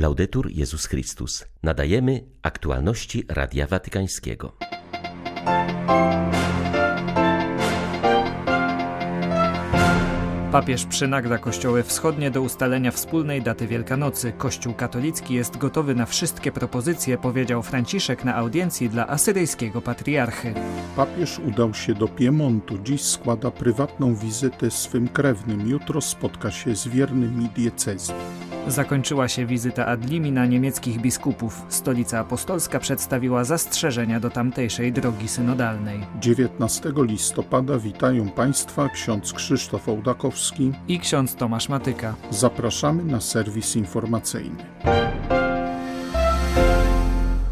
Laudetur Jezus Chrystus. Nadajemy aktualności Radia Watykańskiego. Papież przynagla kościoły wschodnie do ustalenia wspólnej daty Wielkanocy. Kościół katolicki jest gotowy na wszystkie propozycje, powiedział Franciszek na audiencji dla asyryjskiego patriarchy. Papież udał się do Piemontu. Dziś składa prywatną wizytę swym krewnym. Jutro spotka się z wiernymi diecezji. Zakończyła się wizyta Adlimi na niemieckich biskupów. Stolica Apostolska przedstawiła zastrzeżenia do tamtejszej drogi synodalnej. 19 listopada witają Państwa ksiądz Krzysztof Ołdakowski i ksiądz Tomasz Matyka. Zapraszamy na serwis informacyjny.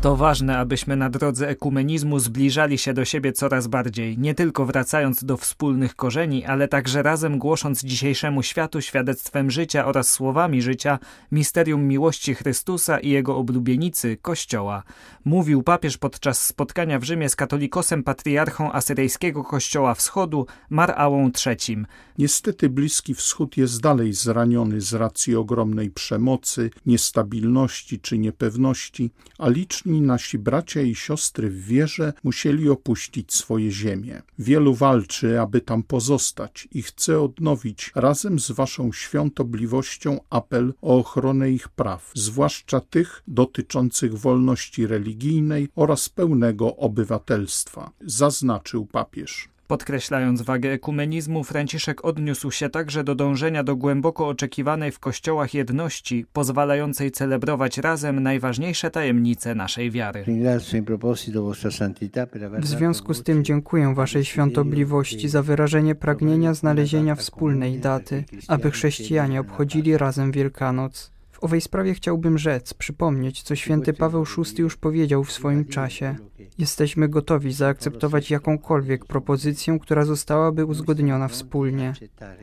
To ważne, abyśmy na drodze ekumenizmu zbliżali się do siebie coraz bardziej, nie tylko wracając do wspólnych korzeni, ale także razem głosząc dzisiejszemu światu świadectwem życia oraz słowami życia misterium miłości Chrystusa i jego oblubienicy, Kościoła. Mówił papież podczas spotkania w Rzymie z katolikosem patriarchą asyryjskiego Kościoła Wschodu, Marałą III. Niestety Bliski Wschód jest dalej zraniony z racji ogromnej przemocy, niestabilności czy niepewności, a liczni nasi bracia i siostry w wierze musieli opuścić swoje ziemię. Wielu walczy, aby tam pozostać i chce odnowić razem z waszą świątobliwością apel o ochronę ich praw, zwłaszcza tych dotyczących wolności religijnej oraz pełnego obywatelstwa, zaznaczył papież. Podkreślając wagę ekumenizmu, Franciszek odniósł się także do dążenia do głęboko oczekiwanej w kościołach jedności, pozwalającej celebrować razem najważniejsze tajemnice naszej wiary. W związku z tym dziękuję Waszej świątobliwości za wyrażenie pragnienia znalezienia wspólnej daty, aby chrześcijanie obchodzili razem Wielkanoc. W owej sprawie chciałbym rzec, przypomnieć, co święty Paweł VI już powiedział w swoim czasie. Jesteśmy gotowi zaakceptować jakąkolwiek propozycję, która zostałaby uzgodniona wspólnie.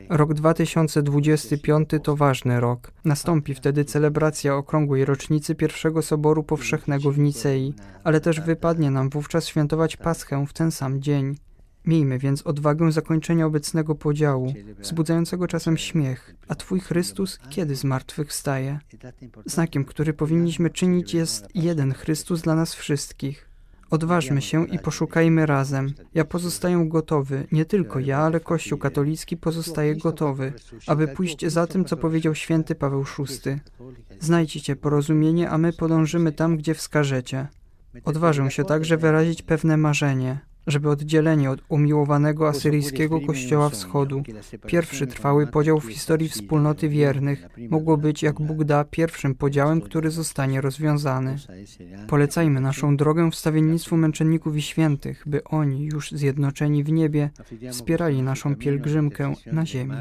Rok 2025 to ważny rok. Nastąpi wtedy celebracja okrągłej rocznicy pierwszego Soboru Powszechnego w Nicei, ale też wypadnie nam wówczas świętować Paschę w ten sam dzień. Miejmy więc odwagę zakończenia obecnego podziału, wzbudzającego czasem śmiech, a Twój Chrystus kiedy z martwych? Znakiem, który powinniśmy czynić jest jeden Chrystus dla nas wszystkich. Odważmy się i poszukajmy razem. Ja pozostaję gotowy, nie tylko ja, ale Kościół katolicki pozostaje gotowy, aby pójść za tym, co powiedział święty Paweł VI. Znajdźcie porozumienie, a my podążymy tam, gdzie wskażecie. Odważę się także wyrazić pewne marzenie żeby oddzielenie od umiłowanego asyryjskiego kościoła wschodu, pierwszy trwały podział w historii wspólnoty wiernych, mogło być, jak Bóg da, pierwszym podziałem, który zostanie rozwiązany. Polecajmy naszą drogę wstawiennictwu męczenników i świętych, by oni, już zjednoczeni w niebie, wspierali naszą pielgrzymkę na ziemi.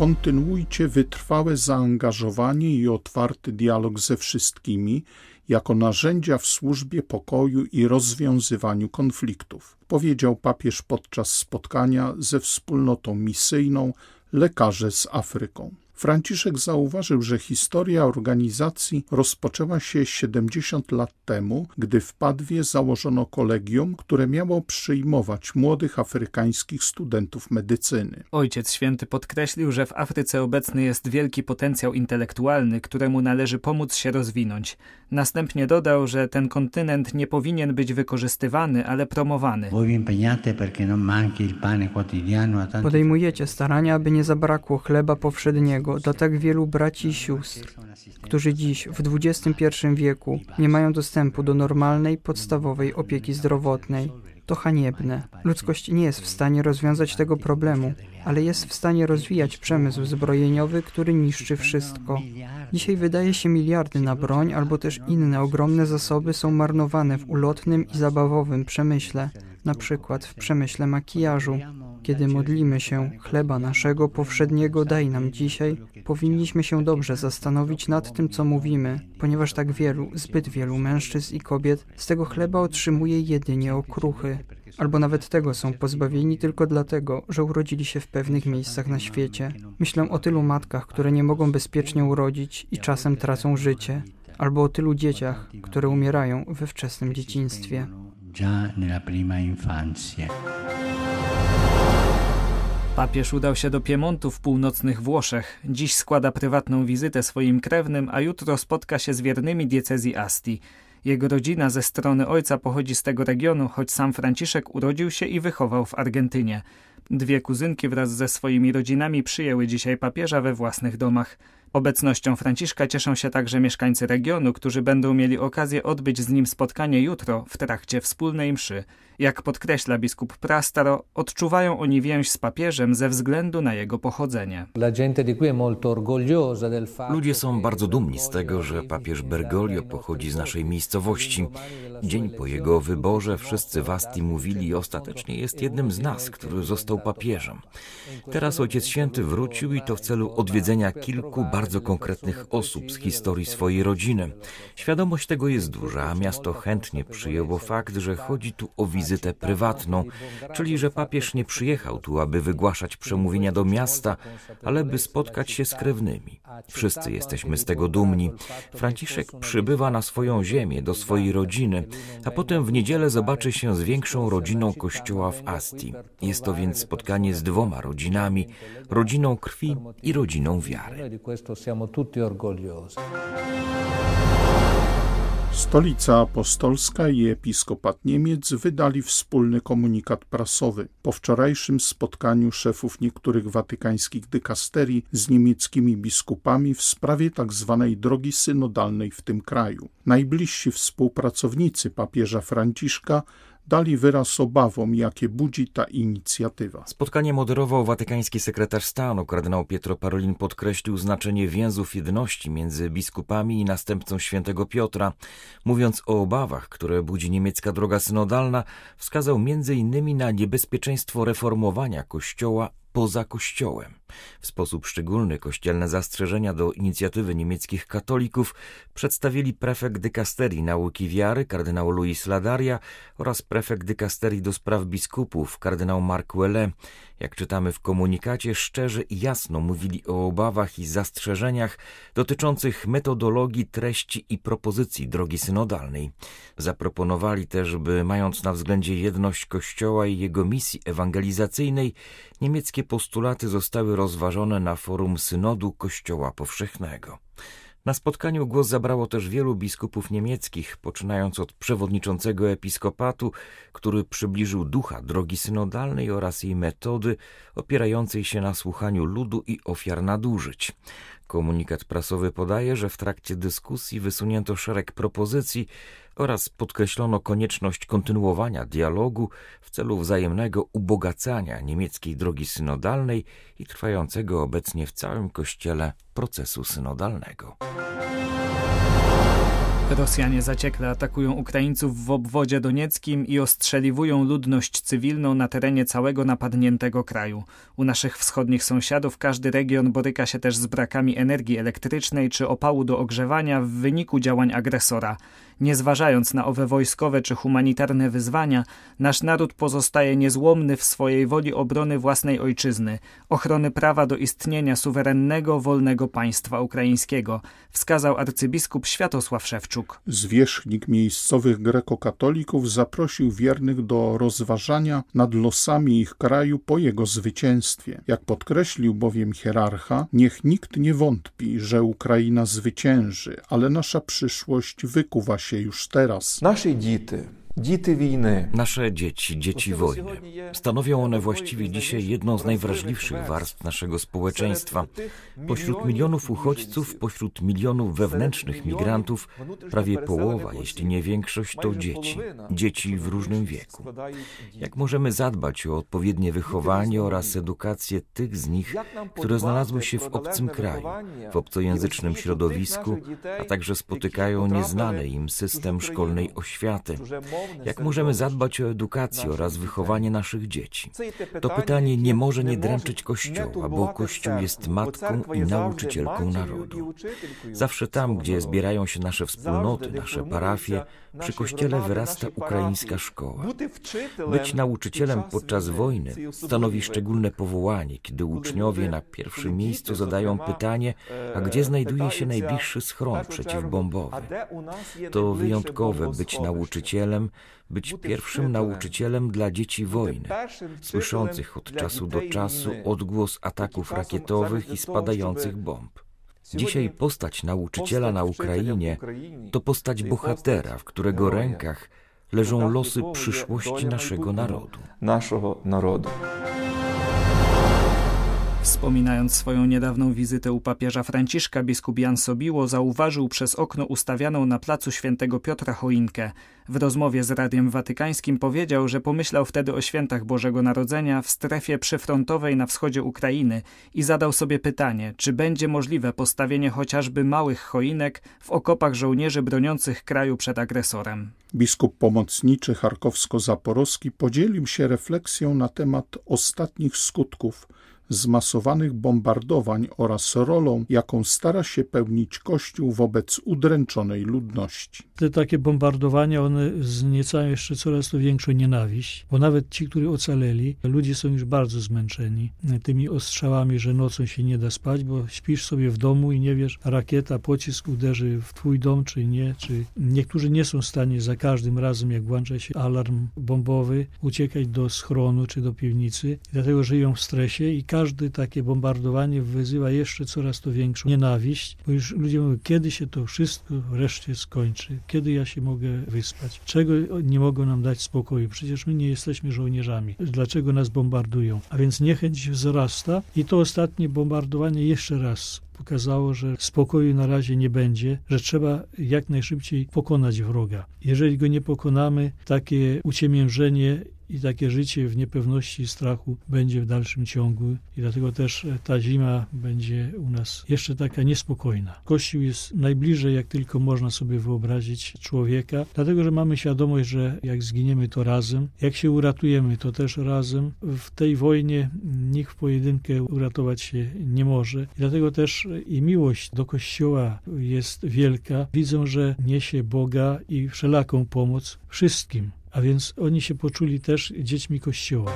Kontynuujcie wytrwałe zaangażowanie i otwarty dialog ze wszystkimi jako narzędzia w służbie pokoju i rozwiązywaniu konfliktów, powiedział papież podczas spotkania ze wspólnotą misyjną Lekarze z Afryką. Franciszek zauważył, że historia organizacji rozpoczęła się 70 lat temu, gdy w Padwie założono kolegium, które miało przyjmować młodych afrykańskich studentów medycyny. Ojciec Święty podkreślił, że w Afryce obecny jest wielki potencjał intelektualny, któremu należy pomóc się rozwinąć. Następnie dodał, że ten kontynent nie powinien być wykorzystywany, ale promowany. Podejmujecie starania, aby nie zabrakło chleba powszedniego dla tak wielu braci i sióstr, którzy dziś w XXI wieku nie mają dostępu do normalnej, podstawowej opieki zdrowotnej. To haniebne. Ludzkość nie jest w stanie rozwiązać tego problemu, ale jest w stanie rozwijać przemysł zbrojeniowy, który niszczy wszystko. Dzisiaj wydaje się miliardy na broń, albo też inne ogromne zasoby są marnowane w ulotnym i zabawowym przemyśle, na przykład w przemyśle makijażu. Kiedy modlimy się, chleba naszego powszedniego daj nam dzisiaj, powinniśmy się dobrze zastanowić nad tym, co mówimy, ponieważ tak wielu, zbyt wielu mężczyzn i kobiet z tego chleba otrzymuje jedynie okruchy, albo nawet tego są pozbawieni tylko dlatego, że urodzili się w pewnych miejscach na świecie. Myślę o tylu matkach, które nie mogą bezpiecznie urodzić i czasem tracą życie, albo o tylu dzieciach, które umierają we wczesnym dzieciństwie. Papież udał się do Piemontu w północnych Włoszech. Dziś składa prywatną wizytę swoim krewnym, a jutro spotka się z wiernymi diecezji Asti. Jego rodzina ze strony ojca pochodzi z tego regionu, choć sam Franciszek urodził się i wychował w Argentynie. Dwie kuzynki wraz ze swoimi rodzinami przyjęły dzisiaj papieża we własnych domach. Obecnością Franciszka cieszą się także mieszkańcy regionu, którzy będą mieli okazję odbyć z nim spotkanie jutro w trakcie wspólnej mszy. Jak podkreśla biskup Prastaro, odczuwają oni więź z papieżem ze względu na jego pochodzenie. Ludzie są bardzo dumni z tego, że papież Bergoglio pochodzi z naszej miejscowości. Dzień po jego wyborze wszyscy w Asti mówili i ostatecznie jest jednym z nas, który został papieżem. Teraz Ojciec Święty wrócił i to w celu odwiedzenia kilku bardzo konkretnych osób z historii swojej rodziny. Świadomość tego jest duża, a miasto chętnie przyjęło fakt, że chodzi tu o wizytę wizytę prywatną, czyli że papież nie przyjechał tu, aby wygłaszać przemówienia do miasta, ale by spotkać się z krewnymi. Wszyscy jesteśmy z tego dumni. Franciszek przybywa na swoją ziemię, do swojej rodziny, a potem w niedzielę zobaczy się z większą rodziną kościoła w Asti. Jest to więc spotkanie z dwoma rodzinami, rodziną krwi i rodziną wiary. Stolica Apostolska i Episkopat Niemiec wydali wspólny komunikat prasowy. Po wczorajszym spotkaniu szefów niektórych watykańskich dykasterii z niemieckimi biskupami w sprawie tzw. Tak drogi synodalnej w tym kraju. Najbliżsi współpracownicy papieża Franciszka dali wyraz obawom, jakie budzi ta inicjatywa. Spotkanie moderował watykański sekretarz stanu. Kardynał Pietro Parolin podkreślił znaczenie więzów jedności między biskupami i następcą świętego Piotra. Mówiąc o obawach, które budzi niemiecka droga synodalna, wskazał innymi na niebezpieczeństwo reformowania Kościoła poza Kościołem. W sposób szczególny kościelne zastrzeżenia do inicjatywy niemieckich katolików przedstawili prefekt dykasterii nauki wiary kardynał Louis Ladaria oraz prefekt dykasterii do spraw biskupów kardynał Marc Ouellet. Jak czytamy w komunikacie, szczerze i jasno mówili o obawach i zastrzeżeniach dotyczących metodologii, treści i propozycji drogi synodalnej. Zaproponowali też, by mając na względzie jedność Kościoła i jego misji ewangelizacyjnej, niemieckie postulaty zostały rozważone na forum synodu Kościoła Powszechnego. Na spotkaniu głos zabrało też wielu biskupów niemieckich, poczynając od przewodniczącego episkopatu, który przybliżył ducha drogi synodalnej oraz jej metody opierającej się na słuchaniu ludu i ofiar nadużyć. Komunikat prasowy podaje, że w trakcie dyskusji wysunięto szereg propozycji oraz podkreślono konieczność kontynuowania dialogu w celu wzajemnego ubogacania niemieckiej drogi synodalnej i trwającego obecnie w całym Kościele procesu synodalnego. Rosjanie zaciekle atakują Ukraińców w obwodzie donieckim i ostrzeliwują ludność cywilną na terenie całego napadniętego kraju. U naszych wschodnich sąsiadów każdy region boryka się też z brakami energii elektrycznej czy opału do ogrzewania w wyniku działań agresora. Nie zważając na owe wojskowe czy humanitarne wyzwania, nasz naród pozostaje niezłomny w swojej woli obrony własnej ojczyzny, ochrony prawa do istnienia suwerennego, wolnego państwa ukraińskiego, wskazał arcybiskup Światosław Szewczuk. Zwierzchnik miejscowych grekokatolików zaprosił wiernych do rozważania nad losami ich kraju po jego zwycięstwie. Jak podkreślił bowiem hierarcha, niech nikt nie wątpi, że Ukraina zwycięży, ale nasza przyszłość wykuwa się się już teraz. Nasze dzieci Nasze dzieci, dzieci wojny. Stanowią one właściwie dzisiaj jedną z najwrażliwszych warstw naszego społeczeństwa. Pośród milionów uchodźców, pośród milionów wewnętrznych migrantów, prawie połowa, jeśli nie większość, to dzieci. Dzieci w różnym wieku. Jak możemy zadbać o odpowiednie wychowanie oraz edukację tych z nich, które znalazły się w obcym kraju, w obcojęzycznym środowisku, a także spotykają nieznany im system szkolnej oświaty? Jak możemy zadbać o edukację oraz wychowanie naszych dzieci? To pytanie nie może nie dręczyć Kościoła, bo Kościół jest matką i nauczycielką narodu. Zawsze tam, gdzie zbierają się nasze wspólnoty, nasze parafie, przy Kościele wyrasta ukraińska szkoła. Być nauczycielem podczas wojny stanowi szczególne powołanie, kiedy uczniowie na pierwszym miejscu zadają pytanie, a gdzie znajduje się najbliższy schron przeciwbombowy? To wyjątkowe być nauczycielem, być pierwszym nauczycielem dla dzieci wojny, słyszących od czasu do czasu odgłos ataków rakietowych i spadających bomb. Dzisiaj postać nauczyciela na Ukrainie to postać bohatera, w którego rękach leżą losy przyszłości naszego narodu. Naszego narodu. Wspominając swoją niedawną wizytę u papieża Franciszka, biskup Jan Sobiło zauważył przez okno ustawianą na placu świętego Piotra choinkę. W rozmowie z Radiem Watykańskim powiedział, że pomyślał wtedy o świętach Bożego Narodzenia w strefie przyfrontowej na wschodzie Ukrainy i zadał sobie pytanie, czy będzie możliwe postawienie chociażby małych choinek w okopach żołnierzy broniących kraju przed agresorem. Biskup pomocniczy charkowsko-zaporowski podzielił się refleksją na temat ostatnich skutków zmasowanych bombardowań oraz rolą, jaką stara się pełnić Kościół wobec udręczonej ludności. Te takie bombardowania, one zniecają jeszcze coraz to większą nienawiść, bo nawet ci, którzy ocaleli, ludzie są już bardzo zmęczeni tymi ostrzałami, że nocą się nie da spać, bo śpisz sobie w domu i nie wiesz, rakieta, pocisk uderzy w twój dom, czy nie, czy niektórzy nie są w stanie za każdym razem, jak włącza się alarm bombowy, uciekać do schronu czy do piwnicy, dlatego żyją w stresie i każdy każde takie bombardowanie wyzywa jeszcze coraz to większą nienawiść, bo już ludzie mówią, kiedy się to wszystko wreszcie skończy, kiedy ja się mogę wyspać, czego nie mogą nam dać spokoju, przecież my nie jesteśmy żołnierzami, dlaczego nas bombardują, a więc niechęć wzrasta i to ostatnie bombardowanie jeszcze raz pokazało, że spokoju na razie nie będzie, że trzeba jak najszybciej pokonać wroga. Jeżeli go nie pokonamy, takie uciemiężenie i takie życie w niepewności i strachu będzie w dalszym ciągu i dlatego też e, ta zima będzie u nas jeszcze taka niespokojna. Kościół jest najbliżej, jak tylko można sobie wyobrazić człowieka, dlatego że mamy świadomość, że jak zginiemy, to razem, jak się uratujemy, to też razem. W tej wojnie nikt w pojedynkę uratować się nie może. I dlatego też i miłość do Kościoła jest wielka. Widzą, że niesie Boga i wszelaką pomoc wszystkim a więc oni się poczuli też dziećmi Kościoła.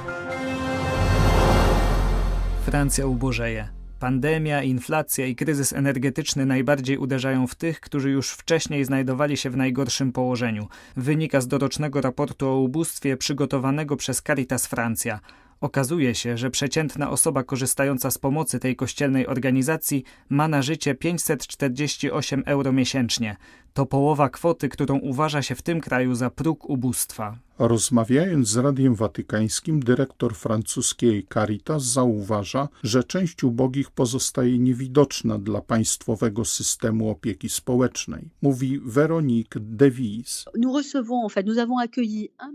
Francja ubożeje. Pandemia, inflacja i kryzys energetyczny najbardziej uderzają w tych, którzy już wcześniej znajdowali się w najgorszym położeniu. Wynika z dorocznego raportu o ubóstwie przygotowanego przez Caritas Francja. Okazuje się, że przeciętna osoba korzystająca z pomocy tej kościelnej organizacji ma na życie 548 euro miesięcznie. To połowa kwoty, którą uważa się w tym kraju za próg ubóstwa. Rozmawiając z Radiem Watykańskim, dyrektor francuskiej Caritas zauważa, że część ubogich pozostaje niewidoczna dla państwowego systemu opieki społecznej. Mówi Veronique Devise.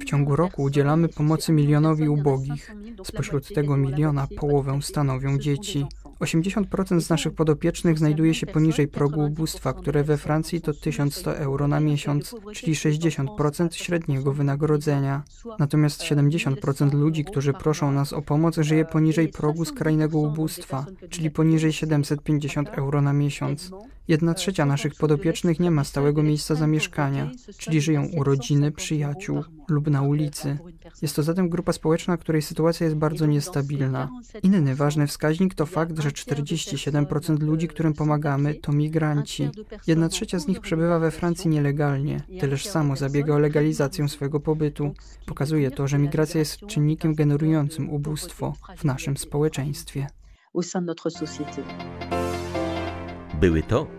W ciągu roku udzielamy pomocy milionowi ubogich. Spośród tego miliona połowę stanowią dzieci. 80% z naszych podopiecznych znajduje się poniżej progu ubóstwa, które we Francji to 1100 euro na miesiąc, czyli 60% średniego wynagrodzenia. Natomiast 70% ludzi, którzy proszą nas o pomoc, żyje poniżej progu skrajnego ubóstwa, czyli poniżej 750 euro na miesiąc. Jedna trzecia naszych podopiecznych nie ma stałego miejsca zamieszkania, czyli żyją u rodziny, przyjaciół lub na ulicy. Jest to zatem grupa społeczna, której sytuacja jest bardzo niestabilna. Inny ważny wskaźnik to fakt, że 47% ludzi, którym pomagamy, to migranci. Jedna trzecia z nich przebywa we Francji nielegalnie, tyleż samo zabiega o legalizację swojego pobytu. Pokazuje to, że migracja jest czynnikiem generującym ubóstwo w naszym społeczeństwie. Były to